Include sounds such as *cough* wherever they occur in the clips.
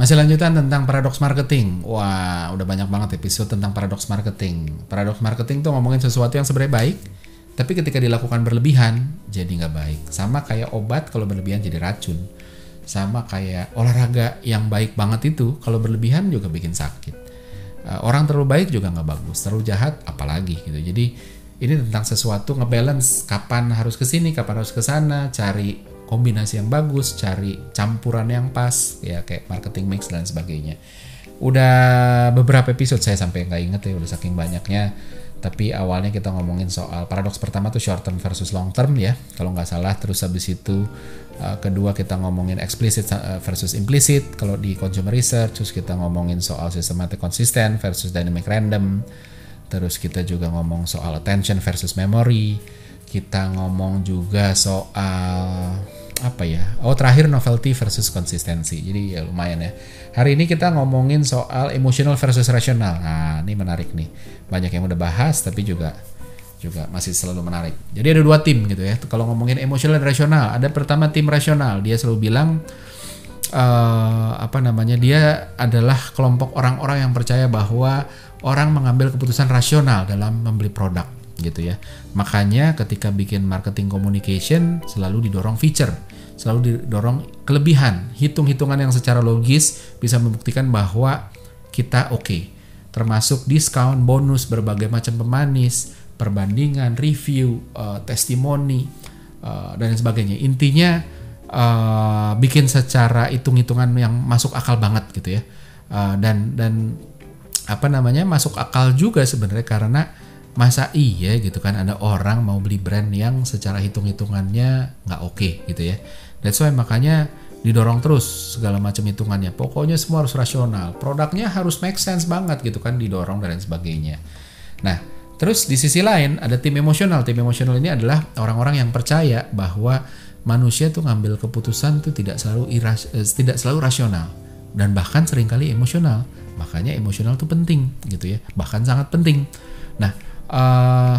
Masih lanjutan tentang paradox marketing. Wah, udah banyak banget episode tentang paradox marketing. Paradox marketing tuh ngomongin sesuatu yang sebenarnya baik, tapi ketika dilakukan berlebihan jadi nggak baik. Sama kayak obat kalau berlebihan jadi racun. Sama kayak olahraga yang baik banget itu kalau berlebihan juga bikin sakit. Uh, orang terlalu baik juga nggak bagus, terlalu jahat apalagi gitu. Jadi ini tentang sesuatu ngebalance kapan harus ke sini, kapan harus ke sana, cari kombinasi yang bagus, cari campuran yang pas, ya kayak marketing mix dan sebagainya. Udah beberapa episode saya sampai nggak inget ya, udah saking banyaknya. Tapi awalnya kita ngomongin soal paradoks pertama tuh short term versus long term ya, kalau nggak salah. Terus habis itu uh, kedua kita ngomongin explicit uh, versus implicit kalau di consumer research. Terus kita ngomongin soal systematic consistent versus dynamic random. Terus kita juga ngomong soal attention versus memory. Kita ngomong juga soal apa ya? Oh terakhir novelty versus konsistensi. Jadi ya lumayan ya. Hari ini kita ngomongin soal emotional versus rasional. Nah ini menarik nih. Banyak yang udah bahas tapi juga juga masih selalu menarik. Jadi ada dua tim gitu ya. Kalau ngomongin emosional dan rasional, ada pertama tim rasional. Dia selalu bilang uh, apa namanya? Dia adalah kelompok orang-orang yang percaya bahwa orang mengambil keputusan rasional dalam membeli produk gitu ya. Makanya ketika bikin marketing communication selalu didorong feature, selalu didorong kelebihan, hitung-hitungan yang secara logis bisa membuktikan bahwa kita oke. Okay. Termasuk diskon, bonus, berbagai macam pemanis, perbandingan, review, uh, testimoni uh, dan sebagainya. Intinya uh, bikin secara hitung-hitungan yang masuk akal banget gitu ya. Uh, dan dan apa namanya masuk akal juga sebenarnya karena masa iya gitu kan ada orang mau beli brand yang secara hitung-hitungannya nggak oke okay, gitu ya. That's why makanya didorong terus segala macam hitungannya. Pokoknya semua harus rasional. Produknya harus make sense banget gitu kan didorong dan lain sebagainya. Nah, terus di sisi lain ada tim emosional. Tim emosional ini adalah orang-orang yang percaya bahwa manusia tuh ngambil keputusan tuh tidak selalu iras, eh, tidak selalu rasional dan bahkan sering kali emosional. Makanya emosional tuh penting gitu ya. Bahkan sangat penting. Nah, eh,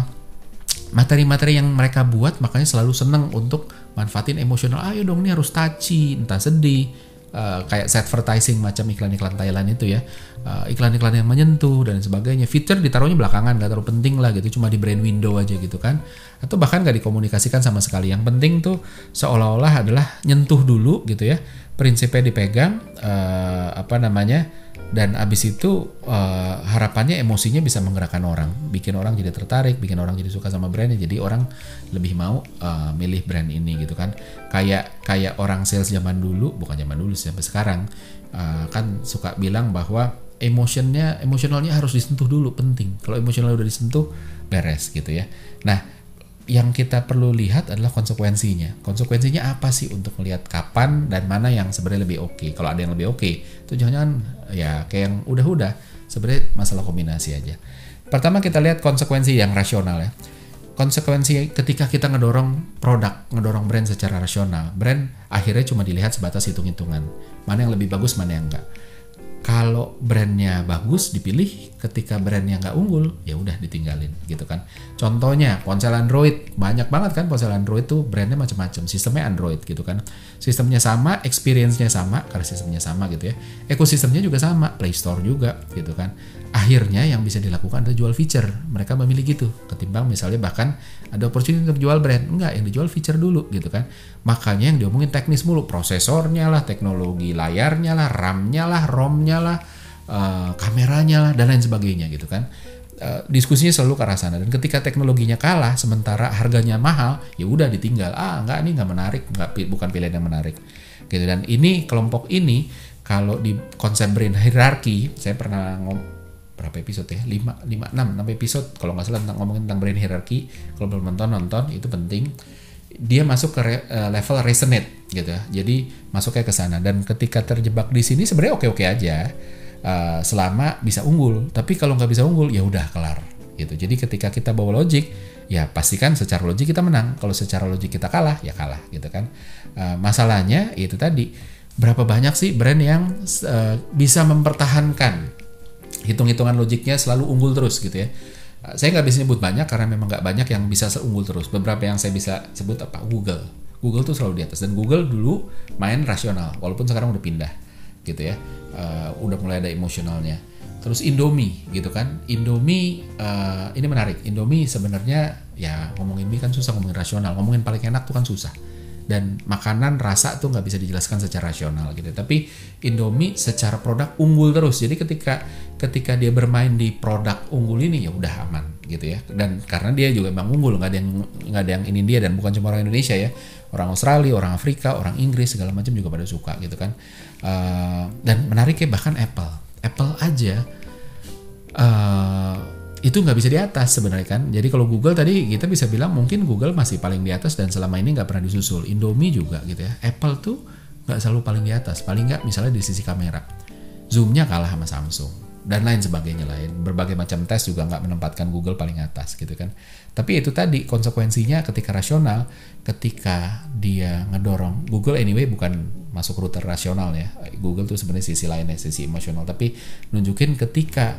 materi-materi yang mereka buat makanya selalu seneng untuk manfaatin emosional. Ayo dong ini harus touchy entah sedih. Uh, kayak advertising macam iklan-iklan Thailand itu ya. Uh, iklan-iklan yang menyentuh dan sebagainya. Fitur ditaruhnya belakangan gak terlalu penting lah gitu cuma di brand window aja gitu kan. Atau bahkan gak dikomunikasikan sama sekali. Yang penting tuh seolah-olah adalah nyentuh dulu gitu ya. Prinsipnya dipegang uh, apa namanya dan abis itu uh, harapannya emosinya bisa menggerakkan orang, bikin orang jadi tertarik, bikin orang jadi suka sama brandnya, jadi orang lebih mau uh, milih brand ini gitu kan. Kayak kayak orang sales zaman dulu, bukan zaman dulu sampai sekarang uh, kan suka bilang bahwa emosionalnya harus disentuh dulu penting. Kalau emosional udah disentuh beres gitu ya. Nah yang kita perlu lihat adalah konsekuensinya. Konsekuensinya apa sih untuk melihat kapan dan mana yang sebenarnya lebih oke. Okay. Kalau ada yang lebih oke, okay, itu jangan-jangan ya kayak yang udah-udah. Sebenarnya masalah kombinasi aja. Pertama kita lihat konsekuensi yang rasional ya. Konsekuensi ketika kita ngedorong produk, ngedorong brand secara rasional, brand akhirnya cuma dilihat sebatas hitung-hitungan. Mana yang lebih bagus, mana yang enggak kalau brandnya bagus dipilih. Ketika brandnya nggak unggul ya udah ditinggalin gitu kan. Contohnya ponsel Android. Banyak banget kan ponsel Android tuh brandnya macam-macam. Sistemnya Android gitu kan. Sistemnya sama experience-nya sama karena sistemnya sama gitu ya. Ekosistemnya juga sama Play Store juga gitu kan. Akhirnya yang bisa dilakukan adalah jual feature. Mereka memilih gitu ketimbang misalnya bahkan ada opportunity untuk jual brand. Enggak yang dijual feature dulu gitu kan. Makanya yang diomongin teknis mulu prosesornya lah teknologi layarnya lah RAM-nya lah ROM-nya lah uh, kameranya lah dan lain sebagainya gitu kan. Uh, diskusinya selalu ke arah sana. Dan ketika teknologinya kalah sementara harganya mahal ya udah ditinggal. Ah enggak ini enggak menarik. Enggak bukan pilihan yang menarik. Gitu. Dan ini kelompok ini kalau di konsep brand hierarki saya pernah ngom berapa episode ya? 5, 5, 6, 6 episode. Kalau nggak salah tentang ngomongin tentang brand hierarchy. Kalau belum nonton nonton. Itu penting. Dia masuk ke re, uh, level resonate gitu ya. Jadi masuknya ke sana. Dan ketika terjebak di sini sebenarnya oke oke aja. Uh, selama bisa unggul. Tapi kalau nggak bisa unggul ya udah kelar. Gitu. Jadi ketika kita bawa logik ya pastikan secara logik kita menang. Kalau secara logik kita kalah ya kalah gitu kan. Uh, masalahnya itu tadi berapa banyak sih brand yang uh, bisa mempertahankan hitung-hitungan logiknya selalu unggul terus gitu ya. Saya nggak bisa nyebut banyak karena memang nggak banyak yang bisa unggul terus. Beberapa yang saya bisa sebut apa? Google. Google tuh selalu di atas dan Google dulu main rasional walaupun sekarang udah pindah. gitu ya. Uh, udah mulai ada emosionalnya. Terus Indomie gitu kan. Indomie uh, ini menarik. Indomie sebenarnya ya ngomongin mie kan susah ngomongin rasional. Ngomongin paling enak tuh kan susah. Dan makanan rasa tuh nggak bisa dijelaskan secara rasional gitu. Tapi Indomie secara produk unggul terus. Jadi ketika ketika dia bermain di produk unggul ini ya udah aman gitu ya. Dan karena dia juga emang unggul nggak ada yang nggak ada yang ini dia dan bukan cuma orang Indonesia ya. Orang Australia, orang Afrika, orang Inggris segala macam juga pada suka gitu kan. Uh, dan menariknya bahkan Apple Apple aja uh, itu nggak bisa di atas sebenarnya kan. Jadi kalau Google tadi kita bisa bilang mungkin Google masih paling di atas dan selama ini nggak pernah disusul. Indomie juga gitu ya. Apple tuh nggak selalu paling di atas. Paling nggak misalnya di sisi kamera. Zoomnya kalah sama Samsung dan lain sebagainya lain. Berbagai macam tes juga nggak menempatkan Google paling atas gitu kan. Tapi itu tadi konsekuensinya ketika rasional, ketika dia ngedorong Google anyway bukan masuk router rasional ya. Google tuh sebenarnya sisi lainnya, sisi emosional. Tapi nunjukin ketika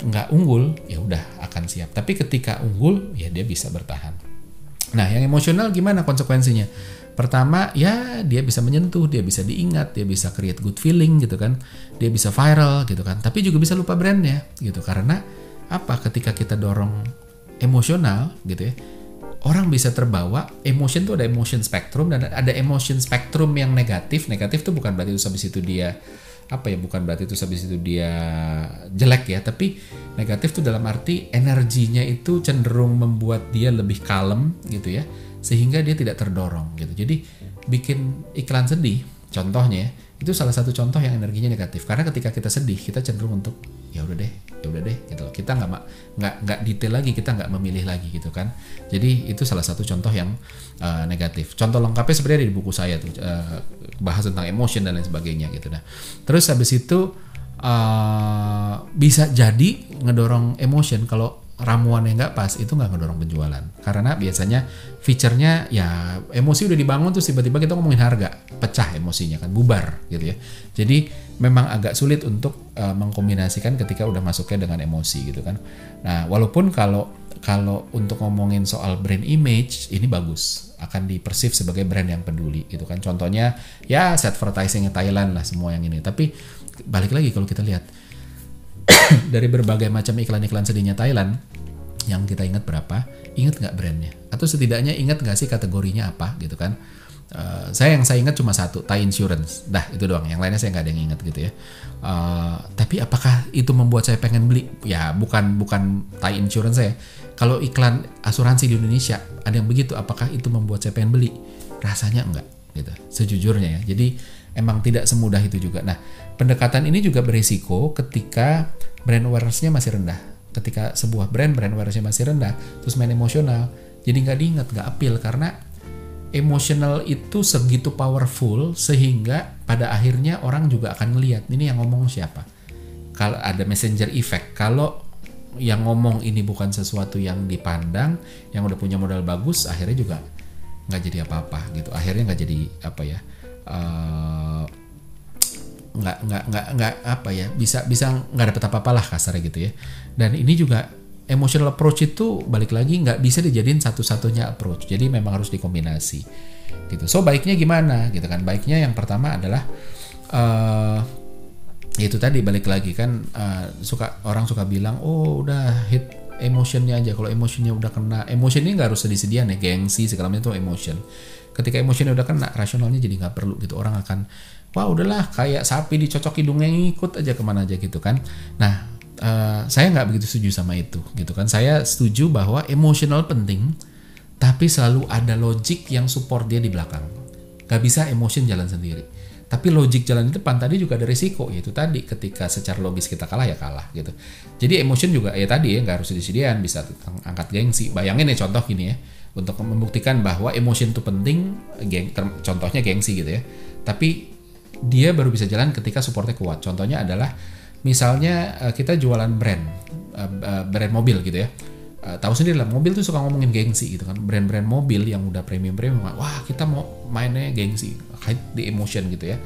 nggak unggul ya udah akan siap. Tapi ketika unggul ya dia bisa bertahan. Nah yang emosional gimana konsekuensinya? Pertama ya dia bisa menyentuh dia bisa diingat dia bisa create good feeling gitu kan. Dia bisa viral gitu kan. Tapi juga bisa lupa brandnya gitu. Karena apa? Ketika kita dorong emosional gitu ya orang bisa terbawa emotion tuh ada emotion spectrum dan ada emotion spectrum yang negatif. Negatif tuh bukan berarti habis itu dia apa ya bukan berarti itu habis itu dia jelek ya tapi negatif tuh dalam arti energinya itu cenderung membuat dia lebih kalem gitu ya sehingga dia tidak terdorong gitu. Jadi bikin iklan sedih contohnya itu salah satu contoh yang energinya negatif. Karena ketika kita sedih kita cenderung untuk ya udah deh ya udah deh gitu loh. Kita nggak nggak nggak detail lagi kita nggak memilih lagi gitu kan. Jadi itu salah satu contoh yang uh, negatif. Contoh lengkapnya sebenarnya di buku saya tuh uh, bahas tentang emotion dan lain sebagainya gitu nah terus habis itu uh, bisa jadi ngedorong emotion kalau ramuan yang nggak pas itu nggak ngedorong penjualan. Karena biasanya fiturnya ya emosi udah dibangun terus tiba-tiba kita ngomongin harga. Pecah emosinya kan bubar gitu ya. Jadi memang agak sulit untuk uh, mengkombinasikan ketika udah masuknya dengan emosi gitu kan. Nah walaupun kalau kalau untuk ngomongin soal brand image ini bagus. Akan dipersif sebagai brand yang peduli gitu kan. Contohnya ya advertising Thailand lah semua yang ini. Tapi balik lagi kalau kita lihat *coughs* dari berbagai macam iklan-iklan sedihnya Thailand yang kita ingat berapa? Ingat nggak brandnya? Atau setidaknya ingat nggak sih kategorinya apa gitu kan? Uh, saya yang saya ingat cuma satu Thai Insurance. Dah itu doang. Yang lainnya saya nggak ada yang ingat gitu ya. Uh, tapi apakah itu membuat saya pengen beli? Ya bukan bukan Thai Insurance saya. Kalau iklan asuransi di Indonesia ada yang begitu apakah itu membuat saya pengen beli? Rasanya enggak gitu. Sejujurnya ya. Jadi emang tidak semudah itu juga. Nah pendekatan ini juga berisiko ketika brand awareness-nya masih rendah. Ketika sebuah brand brand awareness-nya masih rendah, terus main emosional, jadi nggak diingat, nggak appeal karena emosional itu segitu powerful sehingga pada akhirnya orang juga akan ngelihat ini yang ngomong siapa. Kalau ada messenger effect, kalau yang ngomong ini bukan sesuatu yang dipandang, yang udah punya modal bagus, akhirnya juga nggak jadi apa-apa gitu. Akhirnya nggak jadi apa ya. Uh, nggak nggak nggak nggak apa ya bisa bisa nggak dapet apa-apa lah kasarnya gitu ya. Dan ini juga emotional approach itu balik lagi nggak bisa dijadiin satu-satunya approach. Jadi memang harus dikombinasi gitu. So baiknya gimana gitu kan? Baiknya yang pertama adalah uh, itu tadi balik lagi kan uh, suka orang suka bilang oh udah hit emotionnya aja. Kalau emotionnya udah kena emotion ini nggak harus sedih-sedihan ya gengsi segala macam itu emotion. Ketika emotionnya udah kena rasionalnya jadi nggak perlu gitu. Orang akan wah udahlah kayak sapi dicocok hidungnya ngikut aja ke mana aja gitu kan. Nah uh, saya nggak begitu setuju sama itu gitu kan. Saya setuju bahwa emosional penting tapi selalu ada logik yang support dia di belakang. Gak bisa emotion jalan sendiri. Tapi logik jalan di depan tadi juga ada risiko yaitu tadi ketika secara logis kita kalah ya kalah gitu. Jadi emotion juga ya tadi ya nggak harus disediakan bisa angkat gengsi. Bayangin ya contoh gini ya untuk membuktikan bahwa emotion itu penting geng, contohnya gengsi gitu ya. Tapi dia baru bisa jalan ketika supportnya kuat. Contohnya adalah misalnya uh, kita jualan brand, uh, uh, brand mobil gitu ya. Tahu sendiri lah mobil tuh suka ngomongin gengsi gitu kan brand-brand mobil yang udah premium premium wah kita mau mainnya gengsi high di emotion gitu ya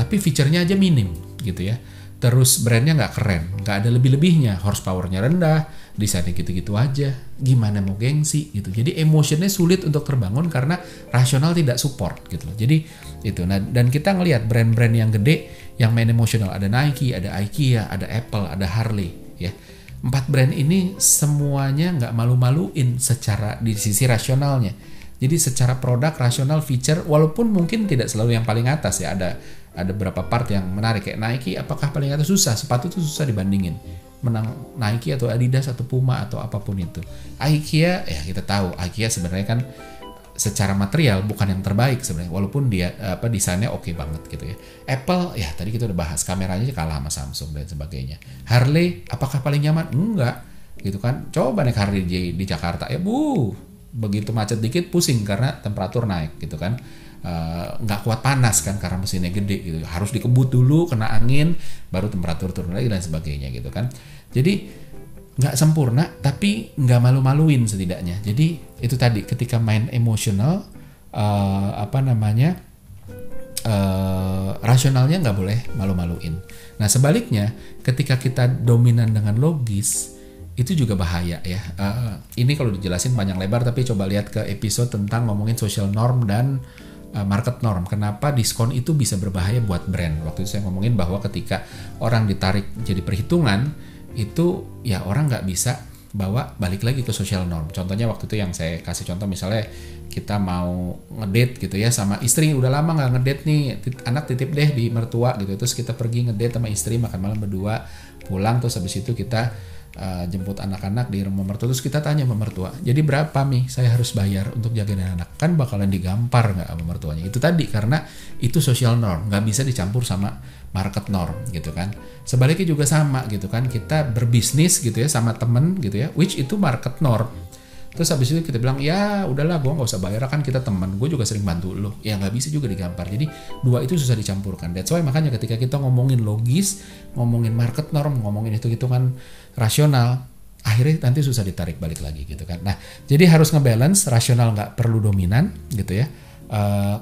tapi fiturnya aja minim gitu ya terus brandnya nggak keren, nggak ada lebih-lebihnya, horsepowernya rendah, desainnya gitu-gitu aja, gimana mau gengsi gitu. Jadi emotionnya sulit untuk terbangun karena rasional tidak support gitu loh. Jadi itu. Nah dan kita ngelihat brand-brand yang gede yang main emosional ada Nike, ada IKEA, ada Apple, ada Harley, ya. Empat brand ini semuanya nggak malu-maluin secara di sisi rasionalnya. Jadi secara produk, rasional, feature, walaupun mungkin tidak selalu yang paling atas ya ada ada beberapa part yang menarik kayak Nike, apakah paling atas susah? Sepatu itu susah dibandingin menang Nike atau Adidas atau Puma atau apa pun itu. IKEA ya kita tahu IKEA sebenarnya kan secara material bukan yang terbaik sebenarnya walaupun dia apa desainnya oke okay banget gitu ya. Apple ya tadi kita udah bahas kameranya kalah sama Samsung dan sebagainya. Harley apakah paling nyaman? Enggak gitu kan. Coba naik Harley di, di Jakarta ya bu begitu macet dikit pusing karena temperatur naik gitu kan uh, nggak kuat panas kan karena mesinnya gede gitu. Harus dikebut dulu kena angin baru temperatur turun lagi dan sebagainya gitu kan. Jadi nggak sempurna tapi nggak malu-maluin setidaknya. Jadi itu tadi ketika main emosional uh, apa namanya uh, rasionalnya nggak boleh malu-maluin. Nah sebaliknya ketika kita dominan dengan logis itu juga bahaya ya. Uh, ini kalau dijelasin panjang lebar tapi coba lihat ke episode tentang ngomongin social norm dan uh, market norm. Kenapa diskon itu bisa berbahaya buat brand? Waktu itu saya ngomongin bahwa ketika orang ditarik jadi perhitungan itu ya orang nggak bisa bawa balik lagi ke social norm. Contohnya waktu itu yang saya kasih contoh misalnya kita mau ngedate gitu ya sama istri udah lama nggak ngedate nih anak titip deh di mertua gitu terus kita pergi ngedate sama istri makan malam berdua pulang terus habis itu kita uh, jemput anak-anak di rumah mertua. Terus kita tanya sama mertua jadi berapa nih saya harus bayar untuk jagain anak? Kan bakalan digampar nggak sama mertuanya? Itu tadi karena itu social norm. Nggak bisa dicampur sama market norm gitu kan. Sebaliknya juga sama gitu kan. Kita berbisnis gitu ya sama temen gitu ya which itu market norm. Terus habis itu kita bilang ya udahlah gue nggak usah bayar kan kita teman gue juga sering bantu lo ya nggak bisa juga digampar. Jadi dua itu susah dicampurkan. That's why makanya ketika kita ngomongin logis ngomongin market norm ngomongin itu hitungan rasional akhirnya nanti susah ditarik balik lagi gitu kan. Nah jadi harus ngebalance rasional nggak perlu dominan gitu ya. Uh,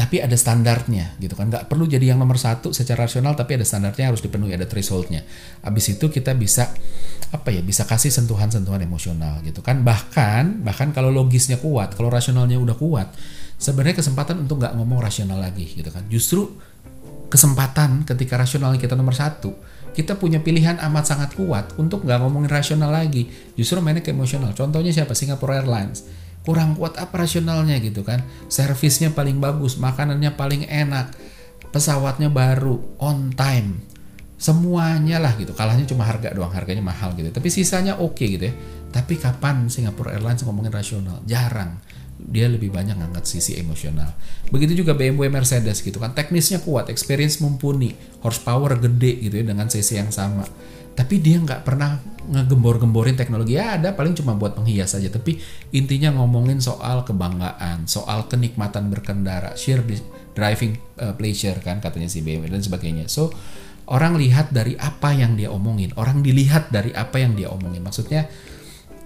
tapi ada standarnya gitu kan. Nggak perlu jadi yang nomor satu secara rasional tapi ada standarnya harus dipenuhi ada thresholdnya. Abis itu kita bisa apa ya bisa kasih sentuhan-sentuhan emosional gitu kan. Bahkan bahkan kalau logisnya kuat kalau rasionalnya udah kuat sebenarnya kesempatan untuk nggak ngomong rasional lagi gitu kan. Justru kesempatan ketika rasional kita nomor satu kita punya pilihan amat sangat kuat untuk nggak ngomongin rasional lagi. Justru mainnya ke emosional. Contohnya siapa? Singapore Airlines. Kurang kuat apa rasionalnya gitu kan? Servisnya paling bagus makanannya paling enak pesawatnya baru on time. Semuanya lah gitu. Kalahnya cuma harga doang harganya mahal gitu. Tapi sisanya oke okay gitu ya. Tapi kapan Singapore Airlines ngomongin rasional? Jarang dia lebih banyak ngangkat sisi emosional. Begitu juga BMW Mercedes gitu kan teknisnya kuat experience mumpuni horsepower gede gitu ya dengan sisi yang sama. Tapi dia nggak pernah ngegembor-gemborin teknologi. Ya ada paling cuma buat penghias saja tapi intinya ngomongin soal kebanggaan soal kenikmatan berkendara sheer driving uh, pleasure kan katanya si BMW dan sebagainya. So orang lihat dari apa yang dia omongin orang dilihat dari apa yang dia omongin. Maksudnya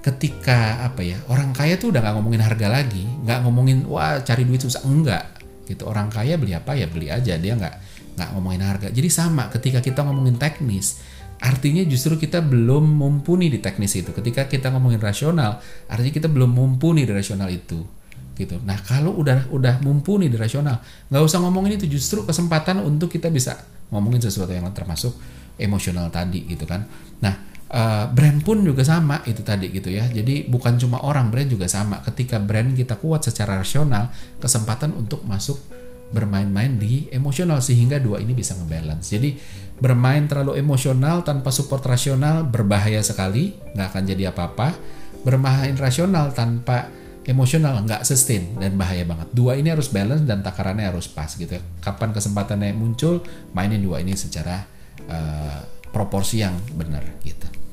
ketika apa ya orang kaya tuh udah nggak ngomongin harga lagi nggak ngomongin wah cari duit susah enggak gitu orang kaya beli apa ya beli aja dia nggak nggak ngomongin harga jadi sama ketika kita ngomongin teknis artinya justru kita belum mumpuni di teknis itu. Ketika kita ngomongin rasional, artinya kita belum mumpuni di rasional itu. Gitu. Nah kalau udah udah mumpuni di rasional, nggak usah ngomongin itu justru kesempatan untuk kita bisa ngomongin sesuatu yang termasuk emosional tadi gitu kan. Nah uh, brand pun juga sama itu tadi gitu ya. Jadi bukan cuma orang brand juga sama. Ketika brand kita kuat secara rasional, kesempatan untuk masuk bermain-main di emosional sehingga dua ini bisa ngebalance. Jadi bermain terlalu emosional tanpa support rasional berbahaya sekali, nggak akan jadi apa-apa. Bermain rasional tanpa emosional nggak sustain dan bahaya banget. Dua ini harus balance dan takarannya harus pas gitu. Kapan kesempatannya muncul, mainin dua ini secara uh, proporsi yang benar gitu.